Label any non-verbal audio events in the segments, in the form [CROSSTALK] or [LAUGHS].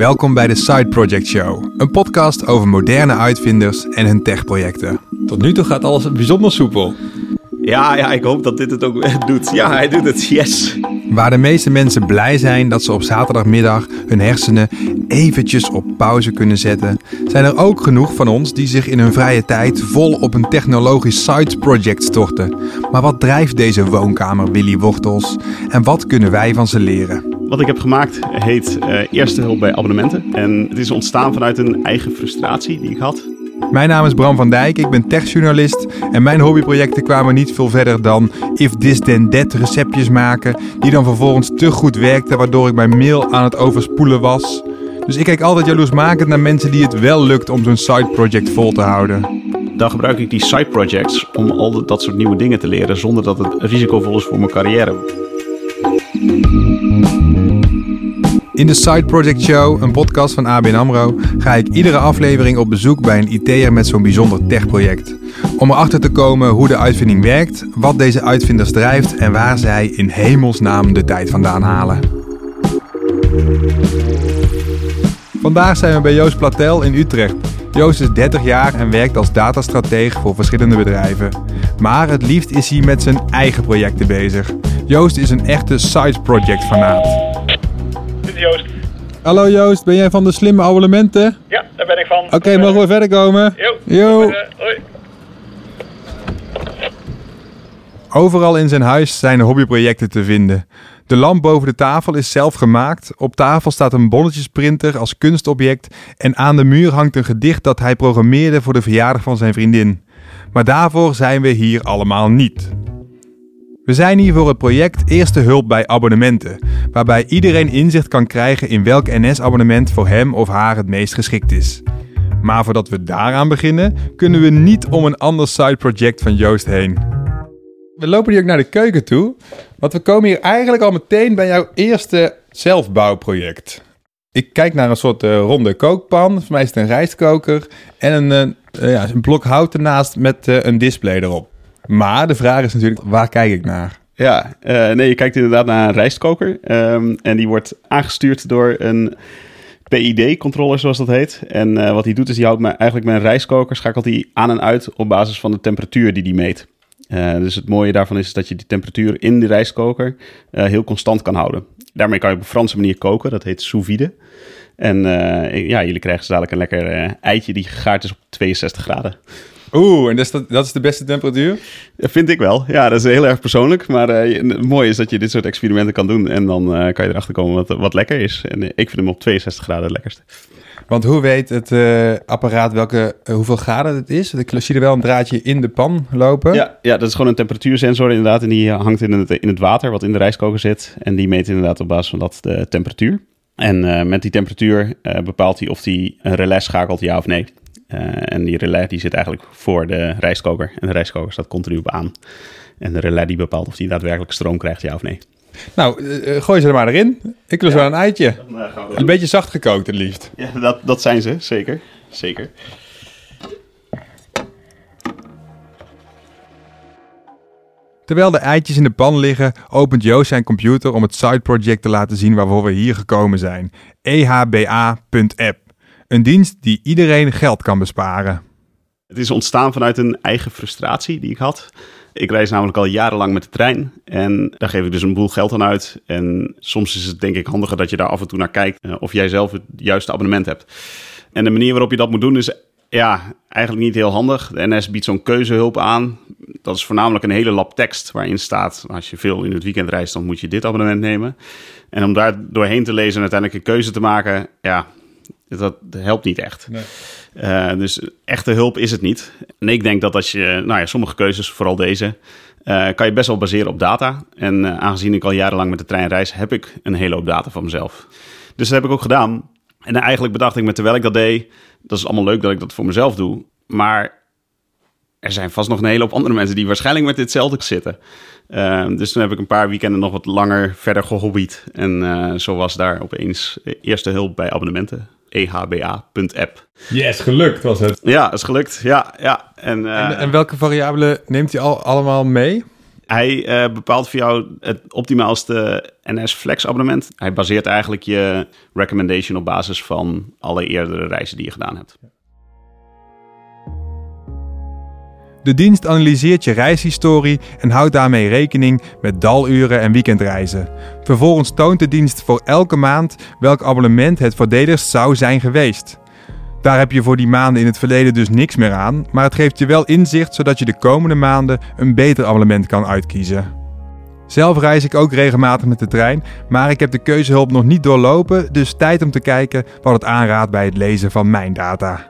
Welkom bij de Side Project Show, een podcast over moderne uitvinders en hun techprojecten. Tot nu toe gaat alles bijzonder soepel. Ja, ja, ik hoop dat dit het ook doet. Ja, hij doet het. Yes. Waar de meeste mensen blij zijn dat ze op zaterdagmiddag hun hersenen eventjes op pauze kunnen zetten, zijn er ook genoeg van ons die zich in hun vrije tijd vol op een technologisch side project storten. Maar wat drijft deze woonkamer Willy Wortels en wat kunnen wij van ze leren? Wat ik heb gemaakt heet eh, Eerste Hulp bij Abonnementen. En het is ontstaan vanuit een eigen frustratie die ik had. Mijn naam is Bram van Dijk, ik ben techjournalist en mijn hobbyprojecten kwamen niet veel verder dan if this then that receptjes maken, die dan vervolgens te goed werkten waardoor ik mijn mail aan het overspoelen was. Dus ik kijk altijd jaloersmakend naar mensen die het wel lukt om zo'n side project vol te houden. Dan gebruik ik die side projects om al dat soort nieuwe dingen te leren zonder dat het risicovol is voor mijn carrière. In de Side Project Show, een podcast van ABN AMRO, ga ik iedere aflevering op bezoek bij een IT'er met zo'n bijzonder techproject. Om erachter te komen hoe de uitvinding werkt, wat deze uitvinders drijft en waar zij in hemelsnaam de tijd vandaan halen. Vandaag zijn we bij Joost Platel in Utrecht. Joost is 30 jaar en werkt als datastratege voor verschillende bedrijven. Maar het liefst is hij met zijn eigen projecten bezig. Joost is een echte side project fanaat. Hallo Joost, ben jij van de slimme abonnementen? Ja, daar ben ik van. Oké, mogen we verder komen? Jo. Jo. Eh, hoi. Overal in zijn huis zijn hobbyprojecten te vinden. De lamp boven de tafel is zelf gemaakt. Op tafel staat een bonnetjesprinter als kunstobject. En aan de muur hangt een gedicht dat hij programmeerde voor de verjaardag van zijn vriendin. Maar daarvoor zijn we hier allemaal niet. We zijn hier voor het project Eerste Hulp bij Abonnementen, waarbij iedereen inzicht kan krijgen in welk NS-abonnement voor hem of haar het meest geschikt is. Maar voordat we daaraan beginnen, kunnen we niet om een ander side project van Joost heen. We lopen hier ook naar de keuken toe, want we komen hier eigenlijk al meteen bij jouw eerste zelfbouwproject. Ik kijk naar een soort eh, ronde kookpan, voor mij is het een rijstkoker en een, eh, ja, een blok hout ernaast met een display erop. Maar de vraag is natuurlijk, waar kijk ik naar? Ja, eh, nee, je kijkt inderdaad naar een rijstkoker. ehm, en die wordt aangestuurd door een PID-controller, zoals dat heet. En eh, wat hij doet, is hij houdt me, eigenlijk een rijstkoker, schakelt hij aan en uit op basis van de temperatuur die hij meet. Eh, dus het mooie daarvan is dat je die temperatuur in de rijstkoker heel constant kan houden. Daarmee kan je op een Franse manier koken, dat heet sous vide. En ja, jullie krijgen dadelijk een lekker eitje die gegaard is op 62 graden. Oeh, en dat is, dat, dat is de beste temperatuur? Dat vind ik wel. Ja, dat is heel erg persoonlijk. Maar eh, het mooie is dat je dit soort experimenten kan doen. En dan eh, kan je erachter komen wat, wat lekker is. En eh, ik vind hem op 62 graden het lekkerste. Want hoe weet het eh, apparaat welke, hoeveel graden het is? Ik zie er wel een draadje in de pan lopen. Ja, ja, dat is gewoon een temperatuursensor inderdaad. En die hangt in het, in het water wat in de rijstkoker zit. En die meet inderdaad op basis van dat de temperatuur. En eh, met die temperatuur eh, bepaalt hij of hij een relais schakelt, ja of nee. Eh, en die relais die zit eigenlijk voor de rijstkoker. En de rijstkoker staat continu op aan. En de relais die bepaalt of hij daadwerkelijk stroom krijgt, ja of nee. Nou, eh, eh, gooi ze er maar erin. Ik lust Ja. wel een eitje. Dan gaan we Een beetje zacht gekookt het liefst. Ja, dat, dat zijn ze, zeker. Zeker. Terwijl de eitjes in de pan liggen, opent Joost zijn computer om het side project te laten zien waarvoor we hier gekomen zijn. Ehba.app. Een dienst die iedereen geld kan besparen. Het is ontstaan vanuit een eigen frustratie die ik had. Ik reis namelijk al jarenlang met de trein en daar geef ik dus een boel geld aan uit. En soms is het denk ik handiger dat je daar af en toe naar kijkt eh, of jij zelf het juiste abonnement hebt. En de manier waarop je dat moet doen is ja, eigenlijk niet heel handig. De NS biedt zo'n keuzehulp aan. Dat is voornamelijk een hele lap tekst waarin staat... als je veel in het weekend reist, dan moet je dit abonnement nemen. En om daar doorheen te lezen en uiteindelijk een keuze te maken... ja, dat helpt niet echt. Eh, dus echte hulp is het niet. En ik denk dat als je, nou ja, sommige keuzes, vooral deze, eh, kan je best wel baseren op data. En eh, aangezien ik al jarenlang met de trein reis, heb ik een hele hoop data van mezelf. Dus dat heb ik ook gedaan. En eigenlijk bedacht ik me terwijl ik dat deed, dat is allemaal leuk dat ik dat voor mezelf doe. Maar er zijn vast nog een hele hoop andere mensen die waarschijnlijk met ditzelfde zitten. Dus toen heb ik een paar weekenden nog wat langer verder gehobbied. En zo was daar opeens eerste hulp bij abonnementen. Ehba.app. Yes, gelukt was het. Ja, is gelukt. Ja, ja. En, eh, En, en welke variabelen neemt hij al allemaal mee? Hij eh, bepaalt voor jou het optimaalste NS Flex abonnement. Hij baseert eigenlijk je recommendation op basis van alle eerdere reizen die je gedaan hebt. De dienst analyseert je reishistorie en houdt daarmee rekening met daluren en weekendreizen. Vervolgens toont de dienst voor elke maand welk abonnement het voordeligst zou zijn geweest. Daar heb je voor die maanden in het verleden dus niks meer aan, maar het geeft je wel inzicht zodat je de komende maanden een beter abonnement kan uitkiezen. Zelf reis ik ook regelmatig met de trein, maar ik heb de keuzehulp nog niet doorlopen, dus tijd om te kijken wat het aanraadt bij het lezen van mijn data.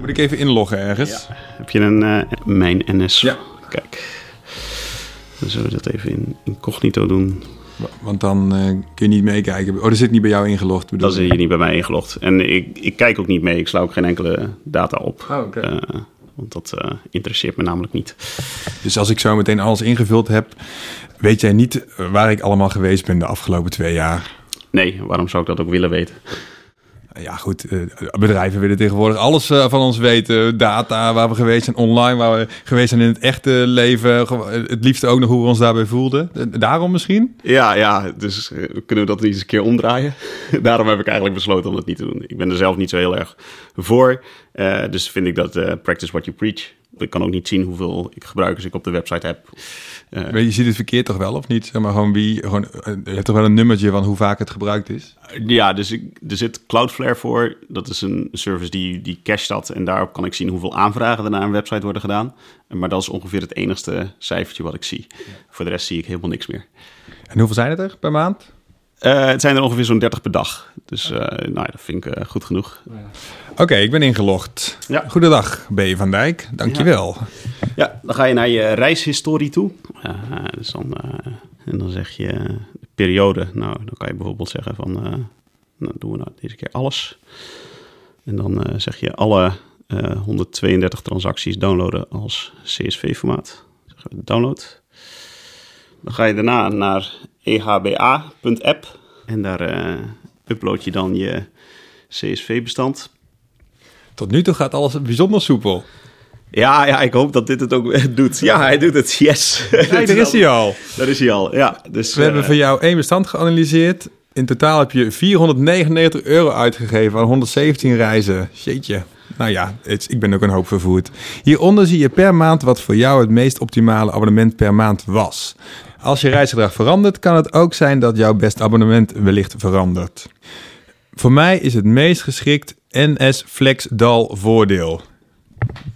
Moet ik even inloggen ergens? Heb je een eh, mijn NS? Ja. Kijk. Dan zullen we dat even in incognito doen. Want dan eh, kun je niet meekijken. Oh, dat zit niet bij jou ingelogd. bedoel Dan zit je niet bij mij ingelogd. En ik, ik kijk ook niet mee. Ik sla ook geen enkele data op. Oh. Eh, want dat interesseert me namelijk niet. Dus als ik zo meteen alles ingevuld heb, weet jij niet waar ik allemaal geweest ben de afgelopen twee jaar. Nee, waarom zou ik dat ook willen weten? Ja, goed. eh, bedrijven willen tegenwoordig alles eh, van ons weten. Data, waar we geweest zijn, online, waar we geweest zijn in het echte leven. Eh, Het liefste ook nog hoe we ons daarbij voelden. Daarom misschien? Ja, ja, dus kunnen we dat niet eens een keer omdraaien? [LAUGHS] Daarom heb ik eigenlijk besloten om dat niet te doen. Ik ben er zelf niet zo heel erg voor. Dus vind ik dat practice what you preach. Ik kan ook niet zien hoeveel ik gebruikers ik op de website heb. Eh, je ziet het verkeerd toch wel, of niet? Zeg maar gewoon wie, gewoon, eh, je hebt toch wel een nummertje van hoe vaak het gebruikt is? Ja, dus ik, er zit Cloudflare voor. Dat is een service die, die cache dat. En daarop kan ik zien hoeveel aanvragen er naar een website worden gedaan. Maar dat is ongeveer het enigste cijfertje wat ik zie. Voor de rest zie ik helemaal niks meer. En hoeveel zijn het er per maand? Eh, het zijn er ongeveer zo'n 30 per dag. Dus eh, nou, ja, dat vind ik eh, goed genoeg. Oké, ik ben ingelogd. Ja. Goedendag, B. van Dijk. Dankjewel. Ja, dan ga je naar je reishistorie toe. Dus dan, en dan zeg je de periode. Nou, dan kan je bijvoorbeeld zeggen van... nou, doen we nou deze keer alles. En dan zeg je alle eh, 132 transacties downloaden als CSV-formaat. Zeggen we download. Dan ga je daarna naar ehba.app. En daar eh, upload je dan je CSV-bestand. Tot nu toe gaat alles bijzonder soepel. Ja, ja, ik hoop dat dit het ook [LAUGHS] doet. Ja, hij doet het. Yes. [LAUGHS] Kijk, daar is hij al. Daar is hij al, ja. Dus, We hebben eh, voor jou één bestand geanalyseerd. In totaal heb je 499 euro uitgegeven aan 117 reizen. Jeetje. Nou ja, het- ik ben ook een hoop vervoerd. Hieronder zie je per maand wat voor jou het meest optimale abonnement per maand was. Als je reisgedrag verandert, kan het ook zijn dat jouw beste abonnement wellicht verandert. Voor mij is het meest geschikt NS Flex Dal Voordeel.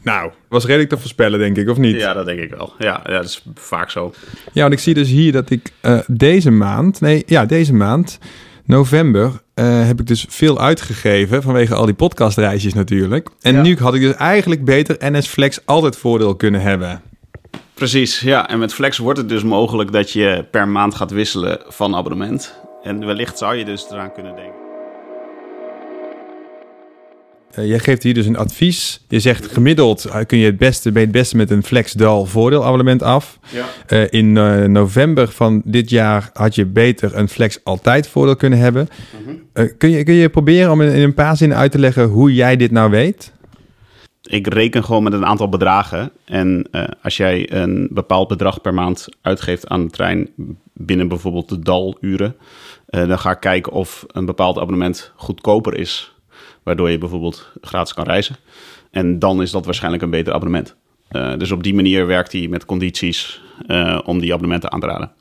Nou, was redelijk te voorspellen, denk ik, of niet? Ja, dat denk ik wel. Ja, ja, dat is vaak zo. Ja, want ik zie dus hier dat ik eh, deze maand, nee, ja, deze maand, november, eh, heb ik dus veel uitgegeven vanwege al die podcastreisjes natuurlijk. En Ja. nu had ik dus eigenlijk beter NS Flex altijd voordeel kunnen hebben. Precies, ja. En met Flex wordt het dus mogelijk dat je per maand gaat wisselen van abonnement. En wellicht zou je dus eraan kunnen denken. Eh, jij geeft hier dus een advies. Je zegt gemiddeld eh, kun je het beste, ben je het beste met een Flex Dal voordeel abonnement af. Ja. Eh, in november van dit jaar had je beter een Flex altijd voordeel kunnen hebben. Eh, kun, je, kun je proberen om in, in een paar zinnen uit te leggen hoe jij dit nou weet? Ik reken gewoon met een aantal bedragen. En eh, als jij een bepaald bedrag per maand uitgeeft aan de trein binnen bijvoorbeeld de daluren, eh, dan ga ik kijken of een bepaald abonnement goedkoper is, waardoor je bijvoorbeeld gratis kan reizen. En dan is dat waarschijnlijk een beter abonnement. Eh, dus op die manier werkt hij met condities om die abonnementen aan te raden.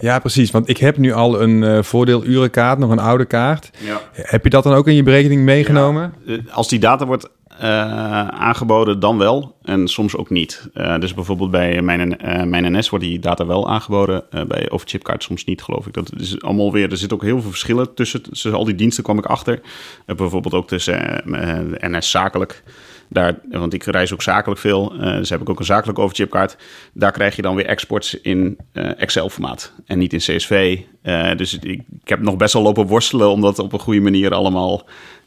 Ja, precies. Want ik heb nu al een eh voordeel urenkaart, nog een oude kaart. Ja. Heb je dat dan ook in je berekening meegenomen? Als die data wordt eh, aangeboden, dan wel. En soms ook niet. Eh, dus bijvoorbeeld bij mijn, eh, mijn NS wordt die data wel aangeboden. bij Overchipkaart soms niet, geloof ik. Dat is allemaal weer... Er zitten ook heel veel verschillen tussen, al die diensten, kwam ik achter. Bijvoorbeeld ook tussen NS zakelijk. Daar, want ik reis ook zakelijk veel. dus heb ik ook een zakelijke overchipkaart. Daar krijg je dan weer exports in Excel-formaat. En niet in CSV. Dus ik, ik heb nog best wel lopen worstelen... om dat op een goede manier allemaal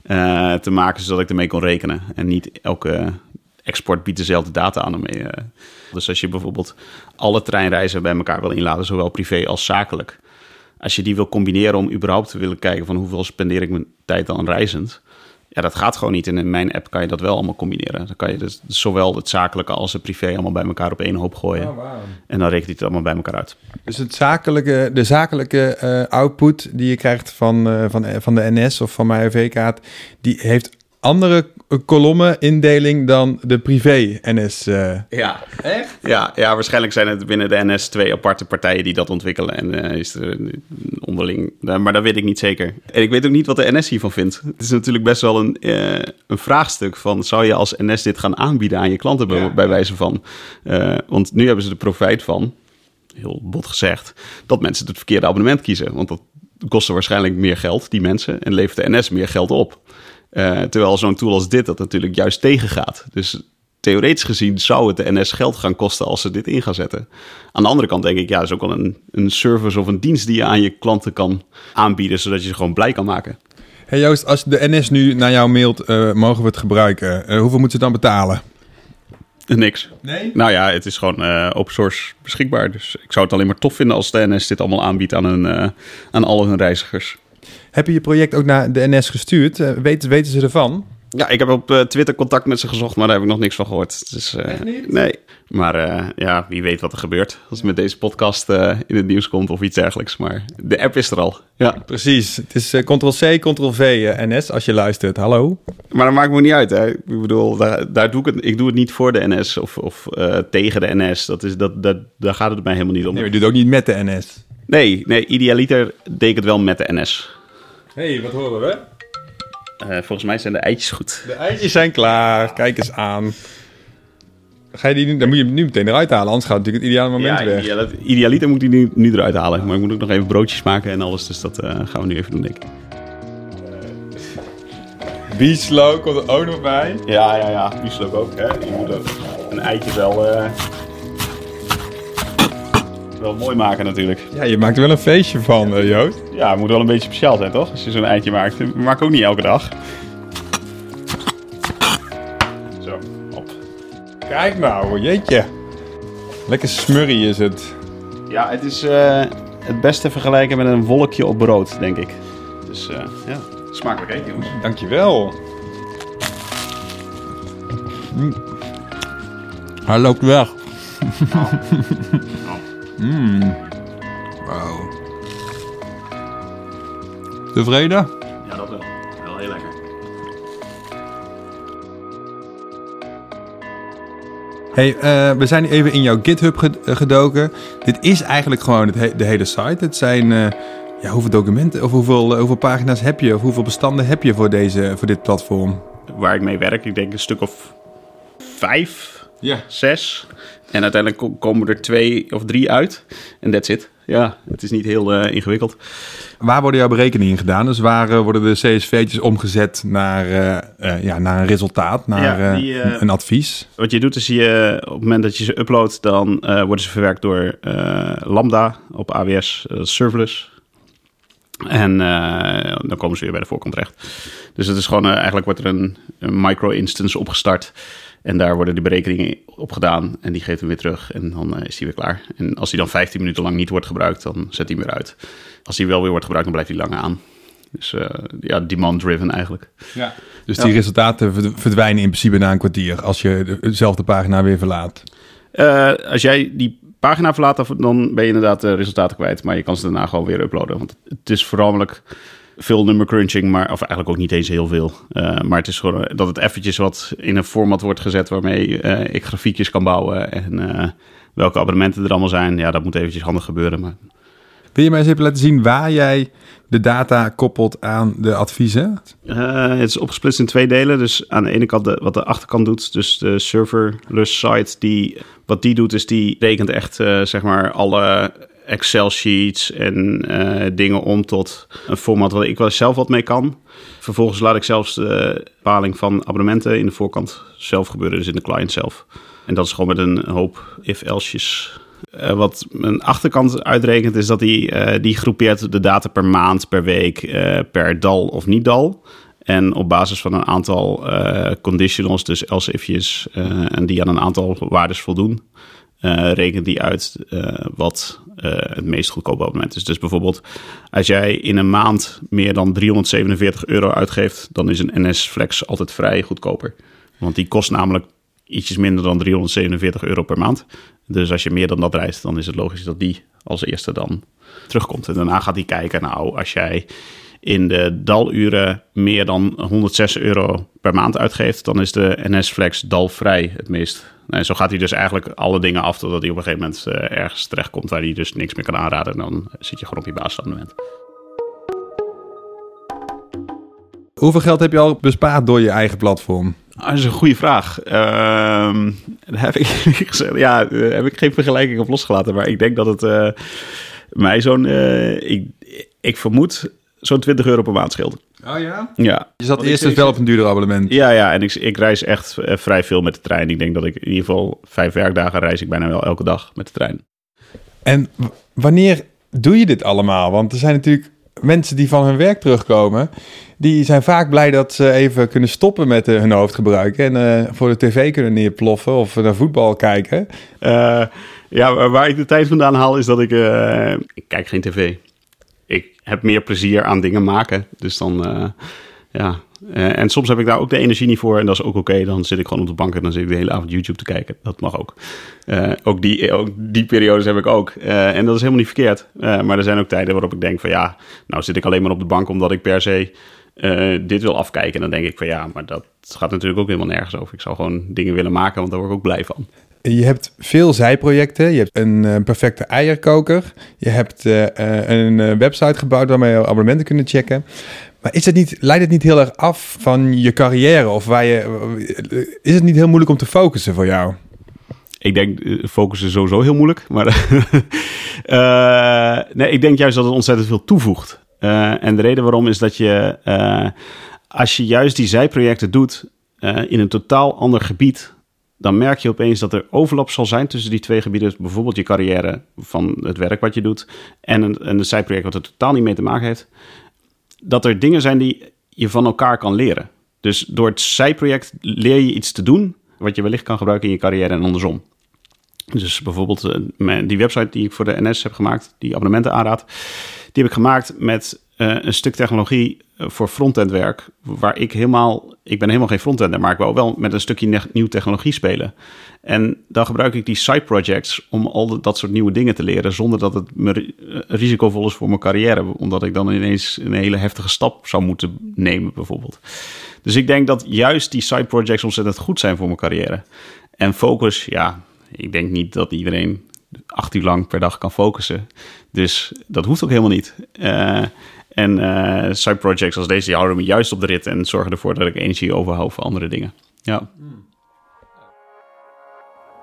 eh, te maken... zodat ik ermee kon rekenen. En niet elke export biedt dezelfde data aan ermee. eh. Dus als je bijvoorbeeld alle treinreizen bij elkaar wil inladen... zowel privé als zakelijk... als je die wil combineren om überhaupt te willen kijken... van hoeveel spendeer ik mijn tijd aan reizend... Ja, dat gaat gewoon niet. En in mijn app kan je dat wel allemaal combineren. Dan kan je dus zowel het zakelijke als het privé allemaal bij elkaar op één hoop gooien. En dan rekent hij het allemaal bij elkaar uit. Dus het zakelijke, de zakelijke eh, output die je krijgt van, eh, van, van de NS of van mijn UV-kaart, die heeft andere kolommenindeling dan de privé NS. eh. Ja, echt? Ja, ja, waarschijnlijk zijn het binnen de NS twee aparte partijen die dat ontwikkelen. En eh, is er onderling. eh, maar dat weet ik niet zeker. En ik weet ook niet wat de NS hiervan vindt. Het is natuurlijk best wel een, eh, een vraagstuk van... zou je als NS dit gaan aanbieden aan je klanten bij, Ja. bij wijze van? Eh, want nu hebben ze er profijt van, heel bot gezegd... dat mensen het verkeerde abonnement kiezen. Want dat kostte waarschijnlijk meer geld, die mensen... en levert de NS meer geld op. Eh, terwijl zo'n tool als dit dat natuurlijk juist tegengaat. Dus theoretisch gezien zou het de NS geld gaan kosten als ze dit in gaan zetten. Aan de andere kant denk ik, ja, dat is ook wel een, een service of een dienst die je aan je klanten kan aanbieden, zodat je ze gewoon blij kan maken. Hey Joost, als de NS nu naar jou mailt, eh, mogen we het gebruiken? Eh, hoeveel moeten ze dan betalen? Niks. Nee? Nou ja, het is gewoon open source beschikbaar. Dus ik zou het alleen maar tof vinden als de NS dit allemaal aanbiedt aan, hun, aan al hun reizigers. Heb je je project ook naar de NS gestuurd? Eh, weten, weten ze ervan? Ja, ik heb op eh, Twitter contact met ze gezocht, maar daar heb ik nog niks van gehoord. Dus, Echt niet? Nee. Maar ja, wie weet wat er gebeurt als het met deze podcast in het nieuws komt of iets dergelijks. Maar de app is er al. Ja. Precies. Het is Ctrl-C, Ctrl-V, NS, als je luistert. Hallo? Maar dat maakt me niet uit. Hè. Ik bedoel, daar, daar doe ik het. Ik doe het niet voor de NS of, of tegen de NS. Dat is, dat, dat, daar gaat het mij helemaal niet om. Nee, je doet het ook niet met de NS. Nee, nee, idealiter deed ik het wel met de NS. hey, wat horen we? Eh, volgens mij zijn de eitjes goed. De eitjes zijn klaar. Kijk eens aan. Ga je die dan moet je hem nu meteen eruit halen, anders gaat het natuurlijk het ideale moment Ja, weg. ideal- idealiter moet die nu, nu eruit halen. Maar ik moet ook nog even broodjes maken en alles. Dus dat eh, gaan we nu even doen, denk ik. Bieslow komt er ook nog bij. Ja, ja, ja. Bieslook ook, hè. Je moet ook een eitje wel... eh, wel mooi maken natuurlijk. Ja, je maakt er wel een feestje van, eh, Joost. Ja, het moet wel een beetje speciaal zijn, toch? Als je zo'n eitje maakt. Maak ik ook niet elke dag. Zo, op. Kijk nou, jeetje. Lekker smurrie is het. Ja, het is eh, het beste vergelijken met een wolkje op brood, denk ik. Dus eh, ja, smakelijk eten, jongens. Dankjewel. Mm. Hij loopt weg. [LAUGHS] Mm. Wow. Tevreden? Ja, dat wel. Wel heel lekker. Hey, eh, we zijn even in jouw GitHub eh, gedoken. Dit is eigenlijk gewoon het he- de hele site. Het zijn, eh, ja, hoeveel documenten of hoeveel, hoeveel pagina's heb je? Of hoeveel bestanden heb je voor, deze, voor dit platform? Waar ik mee werk, ik denk een stuk of vijf, Ja. zes. En uiteindelijk ko- komen er twee of drie uit. En that's it. Ja, het is niet heel eh, ingewikkeld. Waar worden jouw berekeningen gedaan? Dus waar eh, worden de CSV'tjes omgezet naar, eh, eh, ja, naar een resultaat, naar Ja, die, een- advies? Wat je doet is je, op het moment dat je ze uploadt, dan eh, worden ze verwerkt door eh, Lambda op AWS serverless. En eh, dan komen ze weer bij de voorkant terecht. Dus het is gewoon, eigenlijk wordt er een, een micro-instance opgestart. En daar worden de berekeningen op gedaan. En die geeft hem weer terug. En dan eh, is hij weer klaar. En als hij dan 15 minuten lang niet wordt gebruikt, dan zet hij hem weer uit. Als hij wel weer wordt gebruikt, dan blijft hij langer aan. Dus eh, ja, demand-driven eigenlijk. Ja. Dus Ja. die resultaten verd- verdwijnen in principe na een kwartier als je dezelfde pagina weer verlaat. Eh, als jij die pagina verlaat, dan- dan ben je inderdaad de resultaten kwijt. Maar je kan ze daarna gewoon weer uploaden. Want het is voornamelijk veel nummer crunching, maar of eigenlijk ook niet eens heel veel. Eh, maar het is gewoon dat het eventjes wat in een format wordt gezet waarmee eh, ik grafiekjes kan bouwen. En eh, welke abonnementen er allemaal zijn. Ja, dat moet eventjes handig gebeuren. Maar Wil je mij eens even laten zien waar jij de data koppelt aan de adviezen? Het is opgesplitst in twee delen. Dus aan de ene kant de, wat de achterkant doet, dus de serverless site, die, wat die doet is die rekent echt zeg maar alle Excel sheets en eh, dingen om tot een format waar ik wel zelf wat mee kan. Vervolgens laat ik zelfs de bepaling van abonnementen in de voorkant zelf gebeuren, dus in de client zelf. En dat is gewoon met een hoop if-else's. Eh, wat een achterkant uitrekent is dat die, eh, die groepeert de data per maand, per week, per dal of niet dal. En op basis van een aantal conditionals, dus else ifjes, en die aan een aantal waardes voldoen, eh, rekent die uit eh, wat eh, het meest goedkope abonnement is. Dus bijvoorbeeld, als jij in een maand meer dan 347 euro uitgeeft, dan is een NS Flex altijd vrij goedkoper. Want die kost namelijk ietsjes minder dan 347 euro per maand. Dus als je meer dan dat reist, dan is het logisch dat die als eerste dan terugkomt. En daarna gaat hij kijken, nou, als jij in de daluren meer dan 106 euro per maand uitgeeft, dan is de NS Flex dalvrij het meest. En zo gaat hij dus eigenlijk alle dingen af totdat hij op een gegeven moment uh, ergens terechtkomt waar hij dus niks meer kan aanraden. En dan zit je gewoon op je basisabonnement. Hoeveel geld heb je al bespaard door je eigen platform? Ah, dat is een goede vraag. [LAUGHS] Uh, heb ik gezegd, ja, heb ik geen vergelijking op losgelaten. Maar ik denk dat het uh, mij zo'n. Uh, ik, ik vermoed zo'n 20 euro per maand scheelt. Oh ja? Ja. Je zat eerst dus wel op een duurder abonnement. Ja, ja. En ik, ik reis echt uh, vrij veel met de trein. Ik denk dat ik in ieder geval vijf werkdagen reis ik bijna wel elke dag met de trein. En wanneer doe je dit allemaal? Want er zijn natuurlijk mensen die van hun werk terugkomen. Die zijn vaak blij dat ze even kunnen stoppen met uh, hun hoofdgebruik. En uh, voor de tv kunnen neerploffen of naar voetbal kijken. Uh, ja, waar ik de tijd vandaan haal is dat ik... ik kijk geen tv. Heb meer plezier aan dingen maken. Dus dan... ja, uh, en soms heb ik daar ook de energie niet voor en dat is ook oké. Dan zit ik gewoon op de bank en dan zit ik de hele avond YouTube te kijken. Dat mag ook. Uh, ook, die, ook die periodes heb ik ook. En dat is helemaal niet verkeerd. maar er zijn ook tijden waarop ik denk van ja, nou zit ik alleen maar op de bank omdat ik per se dit wil afkijken. En dan denk ik van ja, maar dat gaat natuurlijk ook helemaal nergens over. Ik zou gewoon dingen willen maken, want daar word ik ook blij van. Je hebt veel zijprojecten. Je hebt een uh, perfecte eierkoker. Je hebt uh, een website gebouwd waarmee je abonnementen kunnen checken. Maar is het niet, leidt het niet heel erg af van je carrière? Of waar je, is het niet heel moeilijk om te focussen voor jou? Ik denk, focussen is sowieso heel moeilijk. Maar [LAUGHS] nee, ik denk juist dat het ontzettend veel toevoegt. En de reden waarom is dat je, als je juist die zijprojecten doet in een totaal ander gebied, dan merk je opeens dat er overlap zal zijn tussen die twee gebieden. Bijvoorbeeld je carrière van het werk wat je doet en een, een zijproject wat er totaal niet mee te maken heeft dat er dingen zijn die je van elkaar kan leren. Dus door het zijproject leer je iets te doen wat je wellicht kan gebruiken in je carrière en andersom. Dus bijvoorbeeld die website die ik voor de NS heb gemaakt, die abonnementen aanraad, die heb ik gemaakt met een stuk technologie voor frontend werk, waar ik helemaal, ik ben helemaal geen frontender, maar ik wil wel met een stukje nieuw technologie spelen. En dan gebruik ik die side projects om al dat soort nieuwe dingen te leren, zonder dat het me risicovol is voor mijn carrière, omdat ik dan ineens een hele heftige stap zou moeten nemen, bijvoorbeeld. Dus ik denk dat juist die side projects ontzettend goed zijn voor mijn carrière. En focus, ja, ik denk niet dat iedereen acht uur lang per dag kan focussen. Dus dat hoeft ook helemaal niet. En uh, side projects als deze houden me juist op de rit en zorgen ervoor dat ik energie overhoud voor andere dingen. Ja.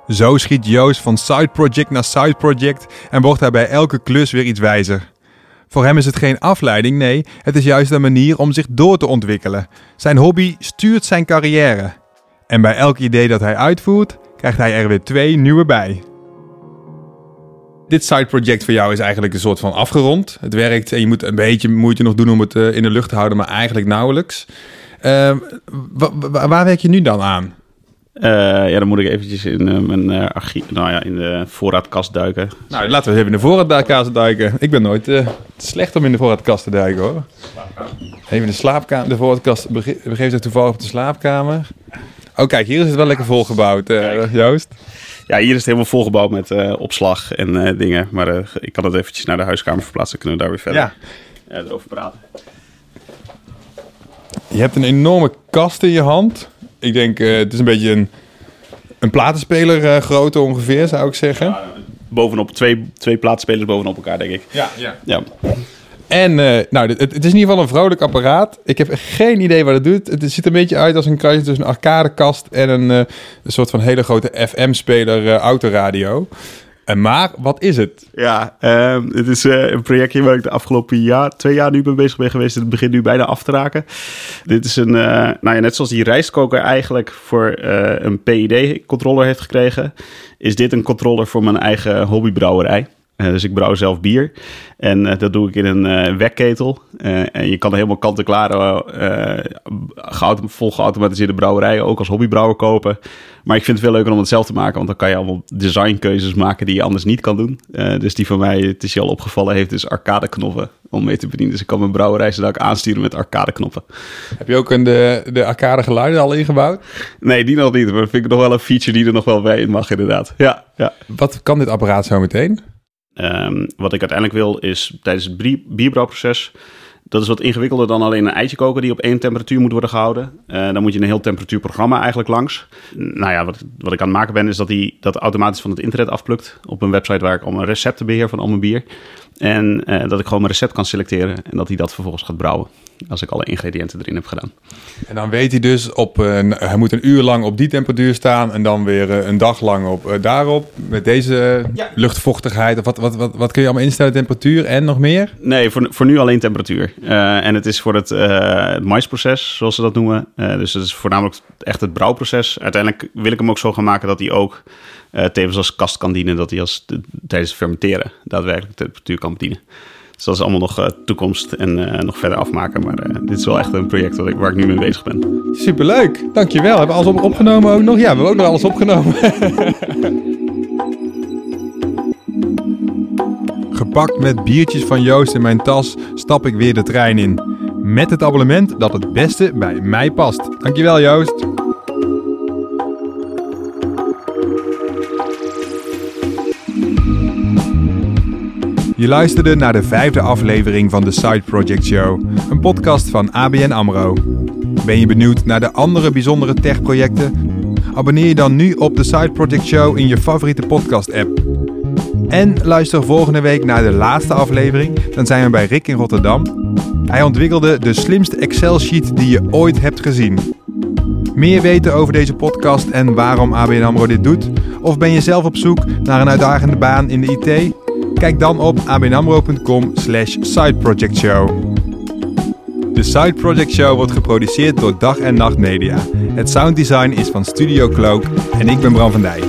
Zo schiet Joost van side project naar side project en wordt hij bij elke klus weer iets wijzer. Voor hem is het geen afleiding, nee, het is juist een manier om zich door te ontwikkelen. Zijn hobby stuurt zijn carrière. En bij elk idee dat hij uitvoert, krijgt hij er weer twee nieuwe bij. Dit side project voor jou is eigenlijk een soort van afgerond. Het werkt en je moet een beetje moeite nog doen om het in de lucht te houden, maar eigenlijk nauwelijks. Uh, waar werk je nu dan aan? Uh, ja, dan moet ik eventjes in uh, mijn archief, nou ja, in de voorraadkast duiken. Nou, laten we even in de voorraadkast duiken. Ik ben nooit slecht om in de voorraadkast te duiken hoor. Even in de slaapkamer, de voorraadkast begeeft zich toevallig op de slaapkamer. Oh kijk, hier is het wel lekker volgebouwd, Joost. Ja, hier is het helemaal volgebouwd met opslag en dingen. Maar ik kan het eventjes naar de huiskamer verplaatsen, kunnen we daar weer verder ja. erover praten. Je hebt een enorme kast in je hand ik denk, uh, het is een beetje een, een platenspeler uh, grootte ongeveer, zou ik zeggen. Ja, bovenop twee, twee platenspelers bovenop elkaar, denk ik. Ja, ja. ja. En uh, nou, het, is in ieder geval een vrolijk apparaat. Ik heb geen idee wat het doet. Het ziet een beetje uit als een kruisje tussen een arcadekast en een, een soort van hele grote FM-speler autoradio. En maar, wat is het? Ja, uh, het is een projectje waar ik de afgelopen jaar, twee jaar nu mee bezig ben geweest. Het begint nu bijna af te raken. Dit is een, nou ja, net zoals die rijstkoker eigenlijk voor een PID-controller heeft gekregen, is dit een controller voor mijn eigen hobbybrouwerij. Eh, dus ik brouw zelf bier. En eh, dat doe ik in een eh, wekketel. En je kan er helemaal kant-en-klaar eh geautom- vol geautomatiseerde brouwerijen ook als hobbybrouwer kopen. Maar ik vind het veel leuker om het zelf te maken, want dan kan je allemaal designkeuzes maken die je anders niet kan doen. Dus die van mij, het is je al opgevallen, heeft dus arcade knoppen om mee te bedienen. Dus ik kan mijn brouwerij zodat ik aansturen met arcade knoppen. Heb je ook een, de, de arcade geluiden al ingebouwd? Nee, die nog niet, maar dat vind ik nog wel een feature die er nog wel bij in mag inderdaad. Ja, ja. Wat kan dit apparaat zo meteen? Ehm, wat ik uiteindelijk wil is tijdens het bierbrouwproces. Dat is wat ingewikkelder dan alleen een eitje koken die op één temperatuur moet worden gehouden. Eh, dan moet je een heel temperatuurprogramma eigenlijk langs. Nou ja, wat, wat ik aan het maken ben is dat hij dat automatisch van het internet afplukt. Op een website waar ik allemaal recepten beheer van al mijn bier. En eh, dat ik gewoon mijn recept kan selecteren en dat hij dat vervolgens gaat brouwen. Als ik alle ingrediënten erin heb gedaan. En dan weet hij dus op een, hij moet een uur lang op die temperatuur staan en dan weer eh, een dag lang op eh, daarop met deze Ja. luchtvochtigheid. Of wat, wat, wat, wat kun je allemaal instellen? Temperatuur en nog meer? Nee, voor, voor nu alleen temperatuur. Eh, en het is voor het, eh het maisproces, zoals ze dat noemen. Eh, dus het is voornamelijk echt het brouwproces. Uiteindelijk wil ik hem ook zo gaan maken dat hij ook eh, tevens als kast kan dienen. Dat hij als, tijdens het fermenteren daadwerkelijk de temperatuur kan bedienen. Dus dat is allemaal nog eh, toekomst en eh, nog verder afmaken. Maar eh, dit is wel echt een project wat ik, waar ik nu mee bezig ben. Superleuk, dankjewel. Hebben we alles op, opgenomen ook nog? Ja, we hebben ook nog alles opgenomen. [LAUGHS] Gepakt met biertjes van Joost in mijn tas stap ik weer de trein in. Met het abonnement dat het beste bij mij past. Dankjewel Joost. Je luisterde naar de vijfde aflevering van de Side Project Show, een podcast van ABN AMRO. Ben je benieuwd naar de andere bijzondere techprojecten? Abonneer je dan nu op de Side Project Show in je favoriete podcast-app. En luister volgende week naar de laatste aflevering. Dan zijn we bij Rick in Rotterdam. Hij ontwikkelde de slimste Excel-sheet die je ooit hebt gezien. Meer weten over deze podcast en waarom ABN AMRO dit doet? Of ben je zelf op zoek naar een uitdagende baan in de IT? Kijk dan op abnamro.com slash sideprojectshow. De Side Project Show wordt geproduceerd door Dag en Nacht Media. Het sounddesign is van Studio Cloak en ik ben Bram van Dijk.